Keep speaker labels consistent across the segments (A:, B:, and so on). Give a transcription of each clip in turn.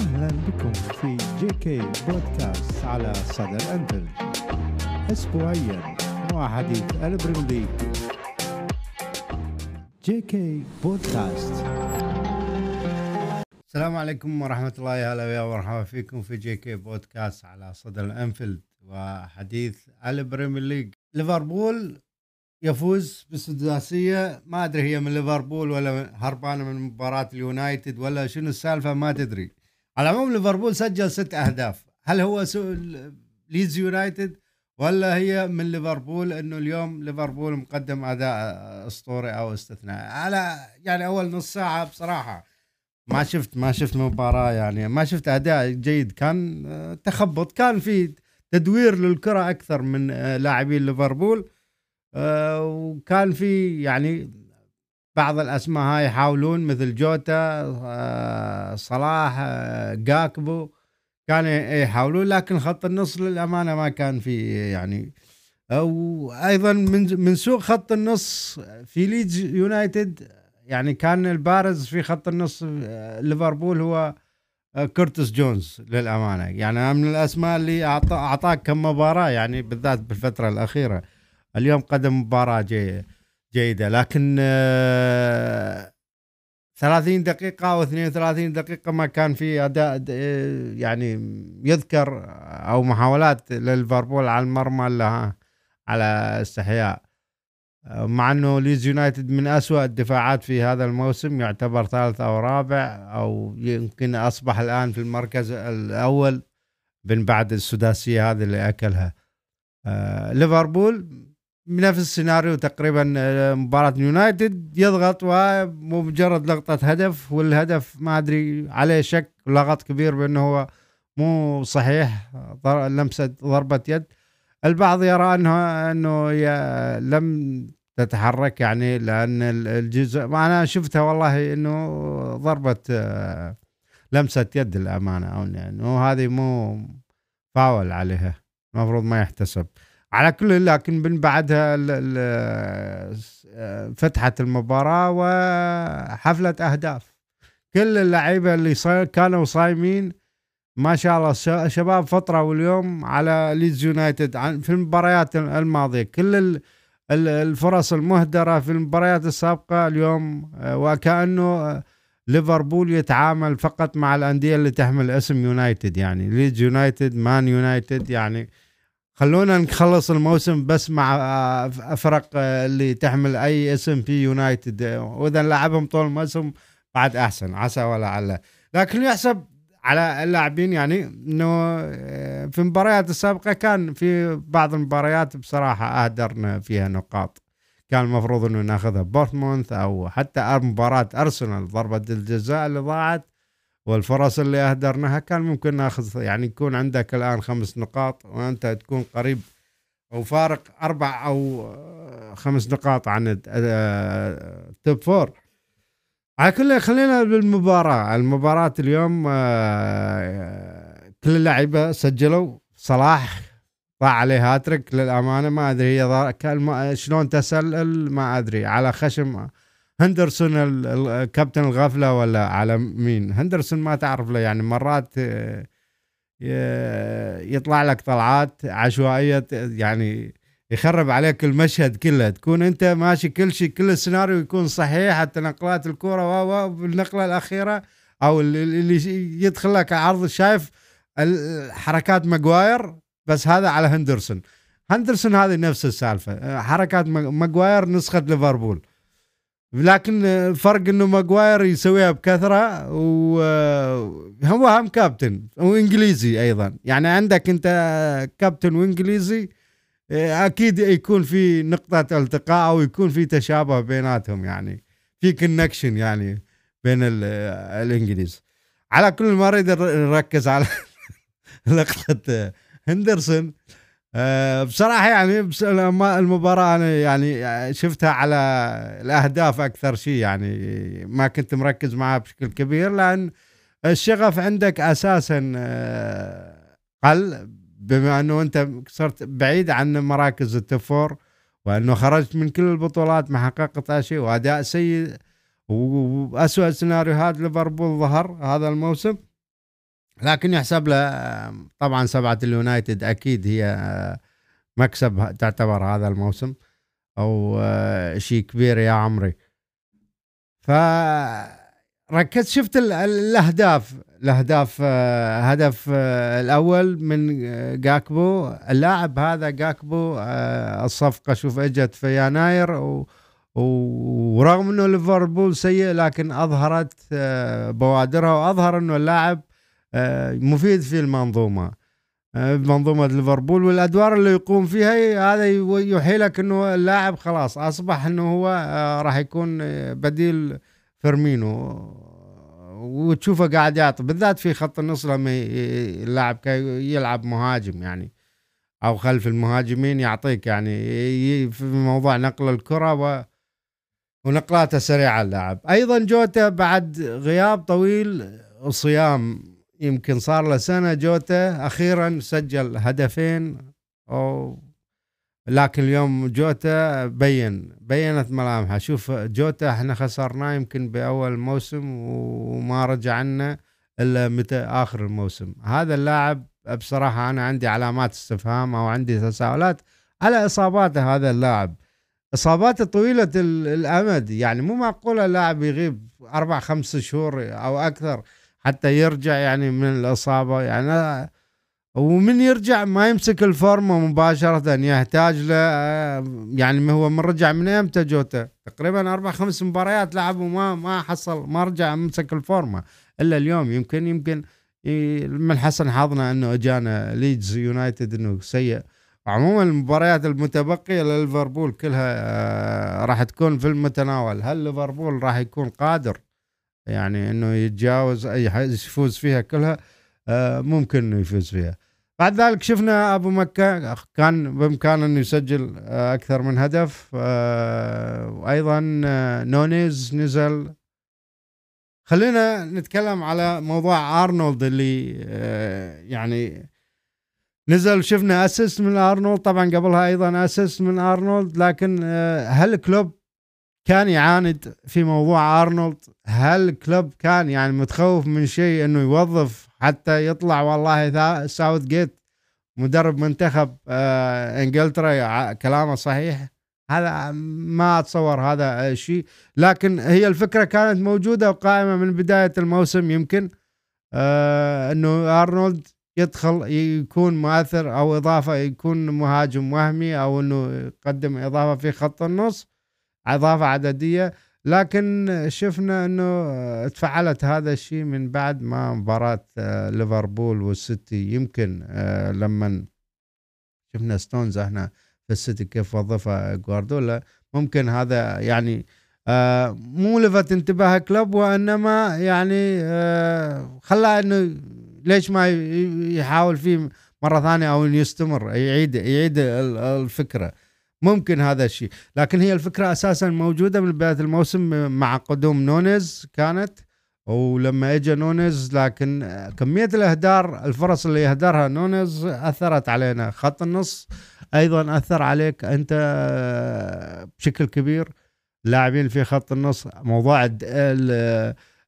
A: أهلا بكم في JK Podcast على صدى الأنفيلد. أسبوعيا مع حديث ال Premier JK Podcast السلام عليكم ورحمة الله هلا ويا مرحبا فيكم في JK Podcast على صدى الأنفيلد وحديث ال Premier League ليفربول يفوز بالسداسية. ما أدري هي من ليفربول ولا هربانة من مباراة اليونايتد ولا شنو السالفة ما تدري. على العموم ليفربول سجل ست أهداف. هل هو ليدز يونايتد؟ ولا هي من ليفربول إنه اليوم ليفربول مقدم أداء أسطوري أو استثنائي؟ على يعني أول نص ساعة بصراحة ما شفت ما شفت مباراة يعني ما شفت أداء جيد. كان آه، تخبط. كان في تدوير للكرة أكثر من آه، لاعبين ليفربول آه، وكان في يعني بعض الأسماء هاي يحاولون مثل جوتا صلاح جاكبو كان يحاولون لكن خط النص للأمانة ما كان في يعني وأيضا من من سوء خط النص في ليدز يونايتد يعني كان البارز في خط النص ليفربول هو كورتس جونز للأمانة. يعني من الأسماء اللي أعطاك كم مباراة يعني بالذات بالفترة الأخيرة. اليوم قدم مباراة جيده لكن 30 دقيقة أو 32 دقيقة ما كان في أداء يعني يذكر أو محاولات لليفربول على المرمى إلا على استحياء. مع أنه ليز يونايتد من أسوأ الدفاعات في هذا الموسم يعتبر ثالث أو رابع أو يمكن أصبح الآن في المركز الأول من بعد السداسية هذه اللي أكلها. آه، ليفربول بنفس السيناريو تقريبا آه، مباراة يونايتد يضغط ومجرد لقطة هدف والهدف ما أدري عليه شك لغط كبير بأنه هو مو صحيح. لمسة ضربة يد. البعض يرى أنه أنه لم تتحرك يعني لأن الجزء ما أنا شفتها والله إنه ضربة آه، لمسة يد الأمانة أو يعني هذه مو فاول عليها. المفروض ما يحتسب. على كل لكن من بعدها فتحت المباراة وحفلة أهداف. كل اللعيبة اللي كانوا صايمين ما شاء الله شباب فترة واليوم على ليدز يونايتد في المباريات الماضية. كل الفرص المهدرة في المباريات السابقة اليوم آه، وكأنه ليفربول يتعامل فقط مع الأندية اللي تحمل اسم يونايتد يعني. ليدز يونايتد مان يونايتد يعني. خلونا نخلص الموسم بس مع فرق اللي تحمل أي اسم في يونايتد وإذا لعبهم طول الموسم بعد أحسن عسى ولعل لكن يحسب على اللاعبين يعني إنه آه، في المباريات السابقة كان في بعض المباريات بصراحة أهدرنا فيها نقاط. كان المفروض إنه ناخذها بورنموث أو حتى مباراة أرسنال ضربة الجزاء اللي ضاعت. والفرص اللي أهدرناها كان ممكن ناخذ يعني يكون عندك الآن خمس نقاط وأنت تكون قريب أو فارق أربع أو خمس نقاط عن ال top four. على كل خلينا بالمباراة. المباراة اليوم آه، كل اللعيبة سجلوا. صلاح ضاع عليه هاتريك للأمانة ما أدري هي شلون تسلل؟ ما أدري. على خشم هندرسون الكابتن الغفلة ولا على مين؟ هندرسون ما تعرف له يعني مرات آه، يطلع لك طلعات عشوائية يعني يخرب عليك المشهد كله. تكون أنت ماشي كل شيء كل السيناريو يكون صحيح حتى نقلات الكورة و بالنقلة الأخيرة أو اللي يدخل لك عرض شايف حركات ماجواير بس هذا على هندرسون. هندرسون هذه نفس السالفة. حركات ماجواير نسخة ليفربول. لكن الفرق إنه ماجواير يسويها بكثرة وهو هم كابتن وإنجليزي أيضا. يعني عندك أنت كابتن وإنجليزي أكيد يكون في نقطة التقاء أو يكون في تشابه بيناتهم يعني في connection يعني بين الإنجليز. على كل ما نريد نركز على لقطه هندرسون. أه بصراحة يعني المباراة أنا يعني شفتها على الأهداف أكثر شيء يعني ما كنت مركز معها بشكل كبير لأن الشغف عندك أساسا أه قل بما أنه أنت صرت بعيد عن مراكز التفور وأنه خرجت من كل البطولات ما حققت شيء وأداء سيء واسوء سيناريوهات ليفربول ظهر هذا الموسم. لكن يحسب له طبعا سبعة اليونايتد أكيد هي مكسب تعتبر هذا الموسم أو شيء كبير يا عمري. ف ركزت شفت الأهداف الأهداف هدف الأول من جاكبو اللاعب هذا جاكبو الصفقة شوف إجت في يناير و ورغم إنه ليفربول سيء لكن أظهرت بوادرها وأظهر إنه اللاعب مفيد في المنظومة. منظومة ليفربول والأدوار اللي يقوم فيها هذا يوحي لك إنه اللاعب خلاص أصبح إنه هو راح يكون بديل فيرمينو. وتشوفه قاعد يعطي بالذات في خط النص لما اللاعب يلعب مهاجم يعني أو خلف المهاجمين يعطيك يعني في موضوع نقل الكرة و ونقلاته سريعة اللاعب أيضا جوتا بعد غياب طويل وصيام يمكن صار له سنة جوتا أخيرا سجل هدفين أو لكن اليوم جوتا بين بينت ملامحه. شوف جوتا إحنا خسرناه يمكن بأول موسم وما رجع لنا إلا متى آخر الموسم. هذا اللاعب بصراحة أنا عندي علامات استفهام أو عندي تساؤلات على إصاباته هذا اللاعب. إصاباته طويلة الأمد. يعني مو معقولة اللاعب يغيب أربع خمس شهور أو أكثر. حتى يرجع يعني من الإصابة. يعني ومن يرجع ما يمسك الفورمة مباشرة يحتاج له يعني هو من رجع من إمتى جوتا تقريبا أربع خمس مباريات لعب وما ما حصل ما رجع مسك الفورمة إلا اليوم. يمكن يمكن من حسن حظنا إنه أجانا ليدز يونايتد إنه سيء. عموما المباريات المتبقية لليفربول كلها آه، راح تكون في المتناول. هل ليفربول راح يكون قادر؟ يعني إنه يتجاوز أي يفوز فيها كلها آه، ممكن إنه يفوز فيها. بعد ذلك شفنا أبو مكة كان بإمكانه إنه يسجل آه، أكثر من هدف آه، وأيضا نونيز نزل. خلينا نتكلم على موضوع أرنولد اللي يعني نزل شفنا assist من أرنولد. طبعا قبلها أيضا assist من أرنولد لكن هل كلوب كان يعاند في موضوع أرنولد. هل كلوب كان يعني متخوف من شيء إنه يوظف حتى يطلع والله ساوث جيت مدرب منتخب آه إنجلترا كلامه صحيح؟ هذا ما أتصور هذا الشيء. لكن هي الفكرة كانت موجودة وقائمة من بداية الموسم يمكن آه إنه أرنولد يدخل يكون مؤثر أو إضافة يكون مهاجم وهمي أو إنه يقدم إضافة في خط النص. إضافة عددية لكن شفنا إنه تفعلت هذا الشيء من بعد ما مباراة آه، ليفربول والسيتي. يمكن آه، لما شفنا ستونز إحنا في السيتي كيف وظفها جوارديولا ممكن هذا يعني آه، مو لفت انتباه كلوب وإنما يعني خلاه إنه ليش ما يحاول فيه مرة ثانية أو يستمر يعيد يعيد الفكرة. ممكن هذا الشيء. لكن هي الفكرة أساسا موجودة من بداية الموسم مع قدوم نونيز كانت ولما اجى نونيز لكن كمية الإهدار الفرص اللي يهدرها نونيز أثرت علينا. خط النص أيضا أثر عليك أنت بشكل كبير. لاعبين في خط النص موضوع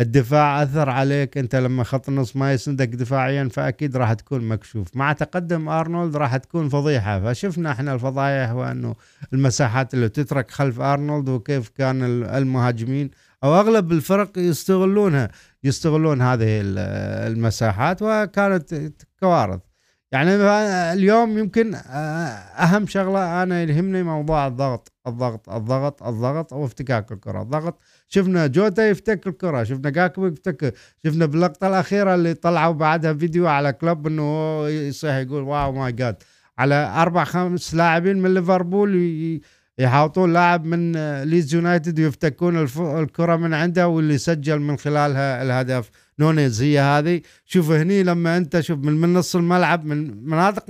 A: الدفاع أثر عليك أنت لما خط النص ما يسندك دفاعيا فأكيد راح تكون مكشوف. مع تقدم أرنولد راح تكون فضيحة. فشفنا إحنا الفضايح وأنه المساحات اللي تترك خلف أرنولد وكيف كان المهاجمين أو أغلب الفرق يستغلونها يستغلون هذه المساحات وكانت كوارث يعني اليوم يمكن أهم شغلة أنا يهمني موضوع الضغط الضغط الضغط الضغط أو افتكاك الكرة. الضغط شفنا جوتا يفتك الكرة شفنا جاكبو يفتك شفنا باللقطة الأخيرة اللي طلعوا بعدها فيديو على كلوب إنه يصيح يقول wow my God. على أربع خمس لاعبين من ليفربول يحاوطون لاعب من ليدز يونايتد ويفتكون الكرة من عنده واللي سجل من خلالها الهدف. نونيز هي هذه. شوف هني لما أنت شوف من, من نص الملعب من مناطق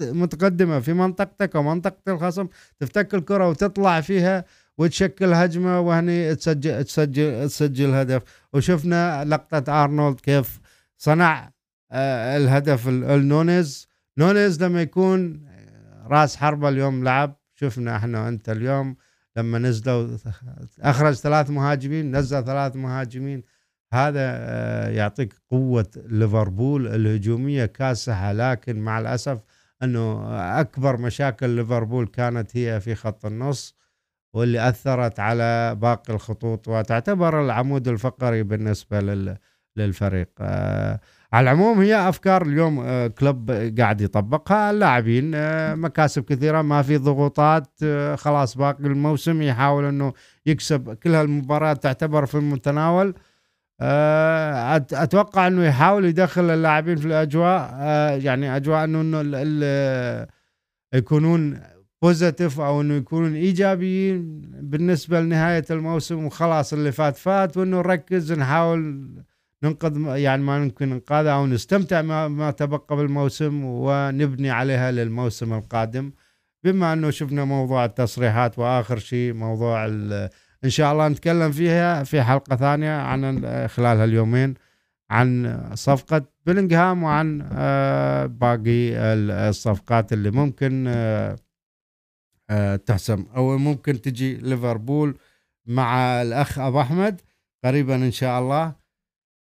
A: متقدمة في منطقتك ومنطقة الخصم تفتك الكرة وتطلع فيها وتشكل هجمة وهني تسجل تسجل تسجل هدف. وشفنا لقطة أرنولد كيف صنع آه، الهدف النونيز نونيز. لما يكون راس حربة اليوم لعب. شفنا إحنا أنت اليوم لما نزلوا أخرج ثلاث مهاجمين نزل ثلاث مهاجمين. هذا آه، يعطيك قوة ليفربول الهجومية كاسحة لكن مع الأسف أنه أكبر مشاكل ليفربول كانت هي في خط النص. واللي أثرت على باقي الخطوط وتعتبر العمود الفقري بالنسبة للفريق. آه، على العموم هي أفكار اليوم آه، كلوب قاعد يطبقها. اللاعبين آه، مكاسب كثيرة ما في ضغوطات آه، خلاص باقي الموسم يحاول إنه يكسب كل هالمباريات تعتبر في المتناول. أتوقع إنه يحاول يدخل اللاعبين في الأجواء. يعني أجواء إنه يكونون positive أو إنه يكونون إيجابيين بالنسبة لنهاية الموسم وخلاص اللي فات فات وإنه نركز نحاول ننقذ يعني ما نمكن انقاذها أو نستمتع ما, ما تبقى بالموسم ونبني عليها للموسم القادم. بما إنه شفنا موضوع التصريحات وآخر شيء موضوع إن شاء الله نتكلم فيها في حلقة ثانية عن خلال هاليومين عن صفقة بلينغهام وعن آه، باقي الصفقات اللي ممكن آه، تحسم. أو ممكن تجي ليفربول مع الأخ أبو أحمد قريبا إن شاء الله.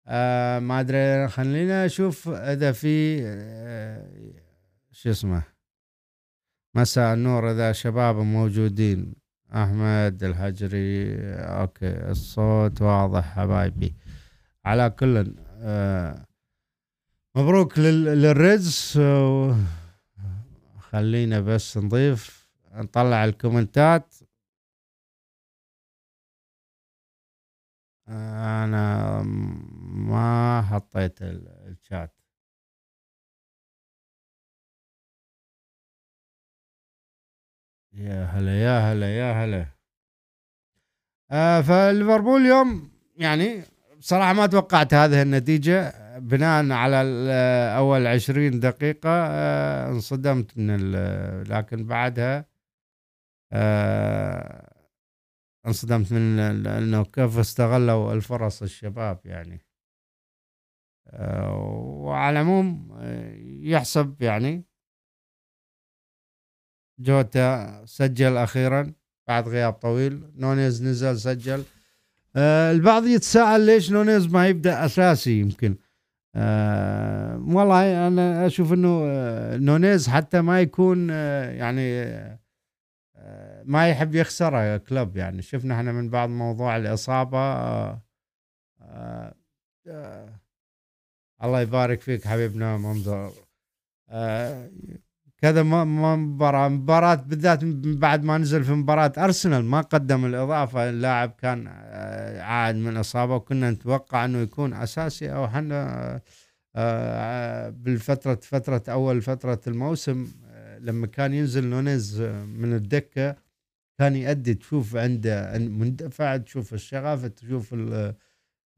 A: آه ما أدري خلينا أشوف إذا في آه شو اسمه مساء النور إذا شباب موجودين. أحمد الحجري أوكي الصوت واضح حبايبي. على كل آه مبروك للرز. خلينا بس نضيف. نطلع الكومنتات. أنا ما حطيت الشات يا هلا يا هلا يا هلا. آه فليفربول اليوم يعني بصراحة ما توقعت هذه النتيجة بناء على أول عشرين دقيقة آه انصدمت من لكن بعدها آه انصدمت من انه كيف استغلوا الفرص الشباب يعني. آه، وعلى العموم آه، يحسب يعني. جوتا سجل أخيرا بعد غياب طويل. نونيز نزل سجل. آه، البعض يتساءل ليش نونيز ما يبدأ أساسي يمكن. والله أنا أشوف إنه نونيز حتى ما يكون يعني ما يحب يخسر كلوب يعني. شفنا إحنا من بعد موضوع الإصابة آه آه آه الله يبارك فيك حبيبنا منظر آه كذا مباراة مباراة بالذات من بعد ما نزل في مباراة أرسنال ما قدم الإضافة اللاعب كان آه، عاد من إصابة وكنا نتوقع أنه يكون أساسي أو إحنا آه، آه، بالفترة فترة أول فترة الموسم. لما كان ينزل نونيز من الدكة كان يؤدي تشوف عنده مندفع تشوف الشغف تشوف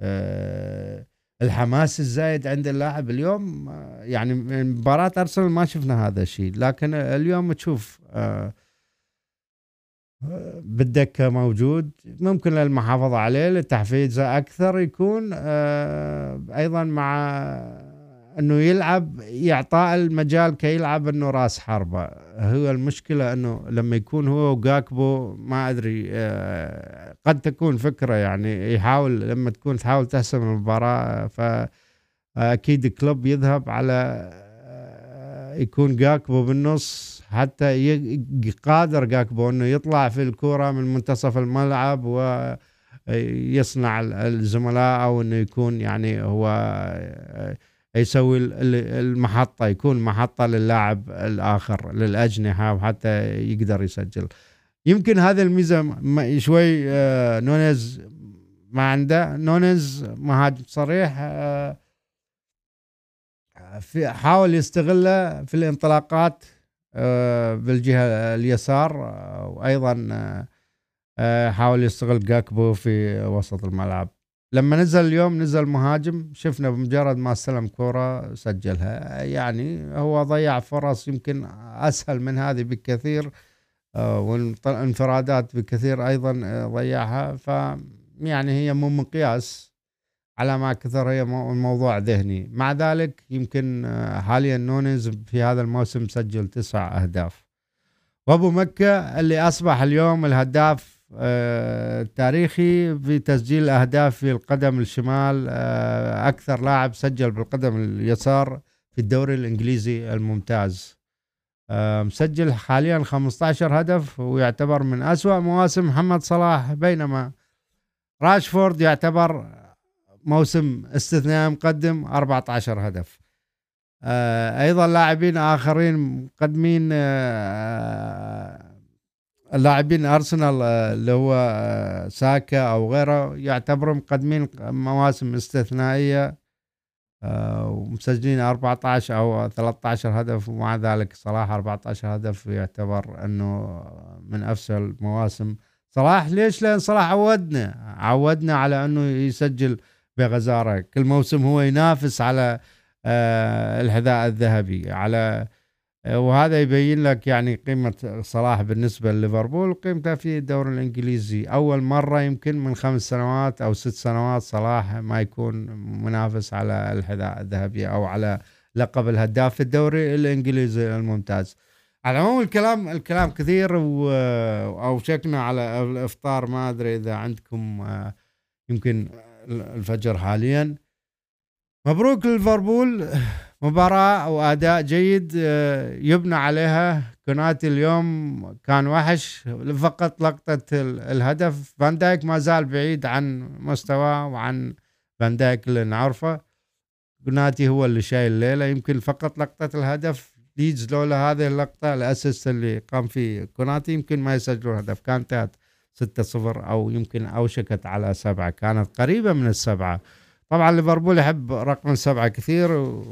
A: آه، الحماس الزايد عند اللاعب. اليوم آه، يعني من مباراة أرسنال ما شفنا هذا الشيء. لكن اليوم تشوف آه، بالدكة موجود. ممكن للمحافظة عليه لتحفيزه أكثر يكون أيضا مع إنه يلعب يعطاه المجال كي يلعب إنه راس حربة. هو المشكلة إنه لما يكون هو وجاكبو ما أدري آه، قد تكون فكرة يعني يحاول لما تكون تحاول تحسم المباراة فاكيد كلوب يذهب على آه، يكون جاكبو بالنص حتى قادر جاكبو إنه يطلع في الكورة من منتصف الملعب ويصنع الزملاء أو إنه يكون يعني هو آه، يسوي المحطة يكون محطة للاعب الآخر للأجنحة وحتى يقدر يسجل. يمكن هذه الميزة شوي آه، نونيز ما عنده. نونيز مهاجم صريح آه، في حاول يستغله في الانطلاقات آه، بالجهة اليسار وأيضا حاول يستغل جاكبو في وسط الملعب. لما نزل اليوم نزل مهاجم شفنا بمجرد ما استلم كرة سجلها. يعني هو ضيع فرص يمكن أسهل من هذه بكثير آه، والانفرادات بكثير أيضا آه، ضيعها. ف يعني هي مو مقياس على ما كثر هي الموضوع ذهني. مع ذلك يمكن آه، حاليا نونيز في هذا الموسم سجل تسع أهداف. وأبو مكة اللي أصبح اليوم الهداف تاريخي في تسجيل أهداف في القدم الشمال آه، أكثر لاعب سجل بالقدم اليسار في الدوري الإنجليزي الممتاز. آه، مسجل حاليا 15 هدف ويعتبر من أسوأ مواسم محمد صلاح بينما راشفورد يعتبر موسم استثنائي مقدم 14 هدف. أيضا لاعبين آخرين مقدمين اللاعبين أرسنال آه، اللي هو آه، ساكا أو غيره يعتبروا مقدمين مواسم استثنائية آه، ومسجلين 14 أو 13 هدف ومع ذلك صلاح 14 هدف يعتبر إنه من أفشل المواسم صلاح ليش؟ لأن صلاح عودنا عودنا على إنه يسجل بغزارة كل موسم هو ينافس على الحذاء الذهبي على وهذا يبين لك يعني قيمة صلاح بالنسبة لليفربول وقيمته في الدوري الإنجليزي. أول مرة يمكن من خمس سنوات أو ست سنوات صلاح ما يكون منافس على الحذاء الذهبي أو على لقب الهداف في الدوري الإنجليزي الممتاز. على العموم الكلام الكلام كثير وأوشكنا على الإفطار ما أدري إذا عندكم آه، يمكن الفجر حاليا. مبروك ليفربول مباراة وأداء جيد آه، يبنى عليها كوناتي اليوم كان وحش. فقط لقطة الهدف. فان دايك ما زال بعيد عن مستواه وعن فان دايك اللي نعرفه. كوناتي هو اللي شايل الليلة يمكن فقط لقطة الهدف. ليدز لولا هذه اللقطة ال assist اللي قام فيه كوناتي يمكن ما يسجلون هدف. كانت انتهت 6-0 أو يمكن أوشكت على سبعة. كانت قريبة من السبعة. طبعا ليفربول يحب رقم سبعة كثير و...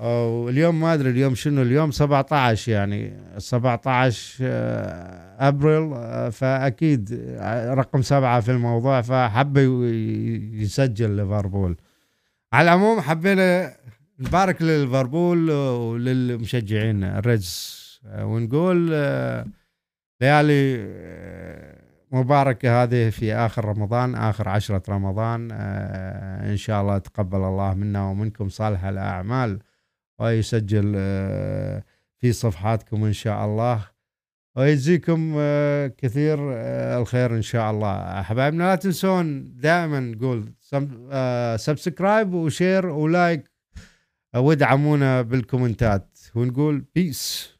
A: واليوم ما أدري اليوم شنو اليوم 17 يعني 17 آه، أبريل آه، فأكيد آه، رقم سبعة في الموضوع فحب يسجل ليفربول. على العموم حبينا نبارك لليفربول وللمشجعين الريدز ونقول ليالي مباركة هذه في آخر رمضان آخر عشرة رمضان. إن شاء الله تقبل الله منا ومنكم صالح الأعمال ويسجل آه، في صفحاتكم إن شاء الله. ويجزيكم آه، كثير آه، الخير إن شاء الله. حبايبنا لا تنسون دائما نقول subscribe و share و like. وادعمونا بالكومنتات ونقول بيس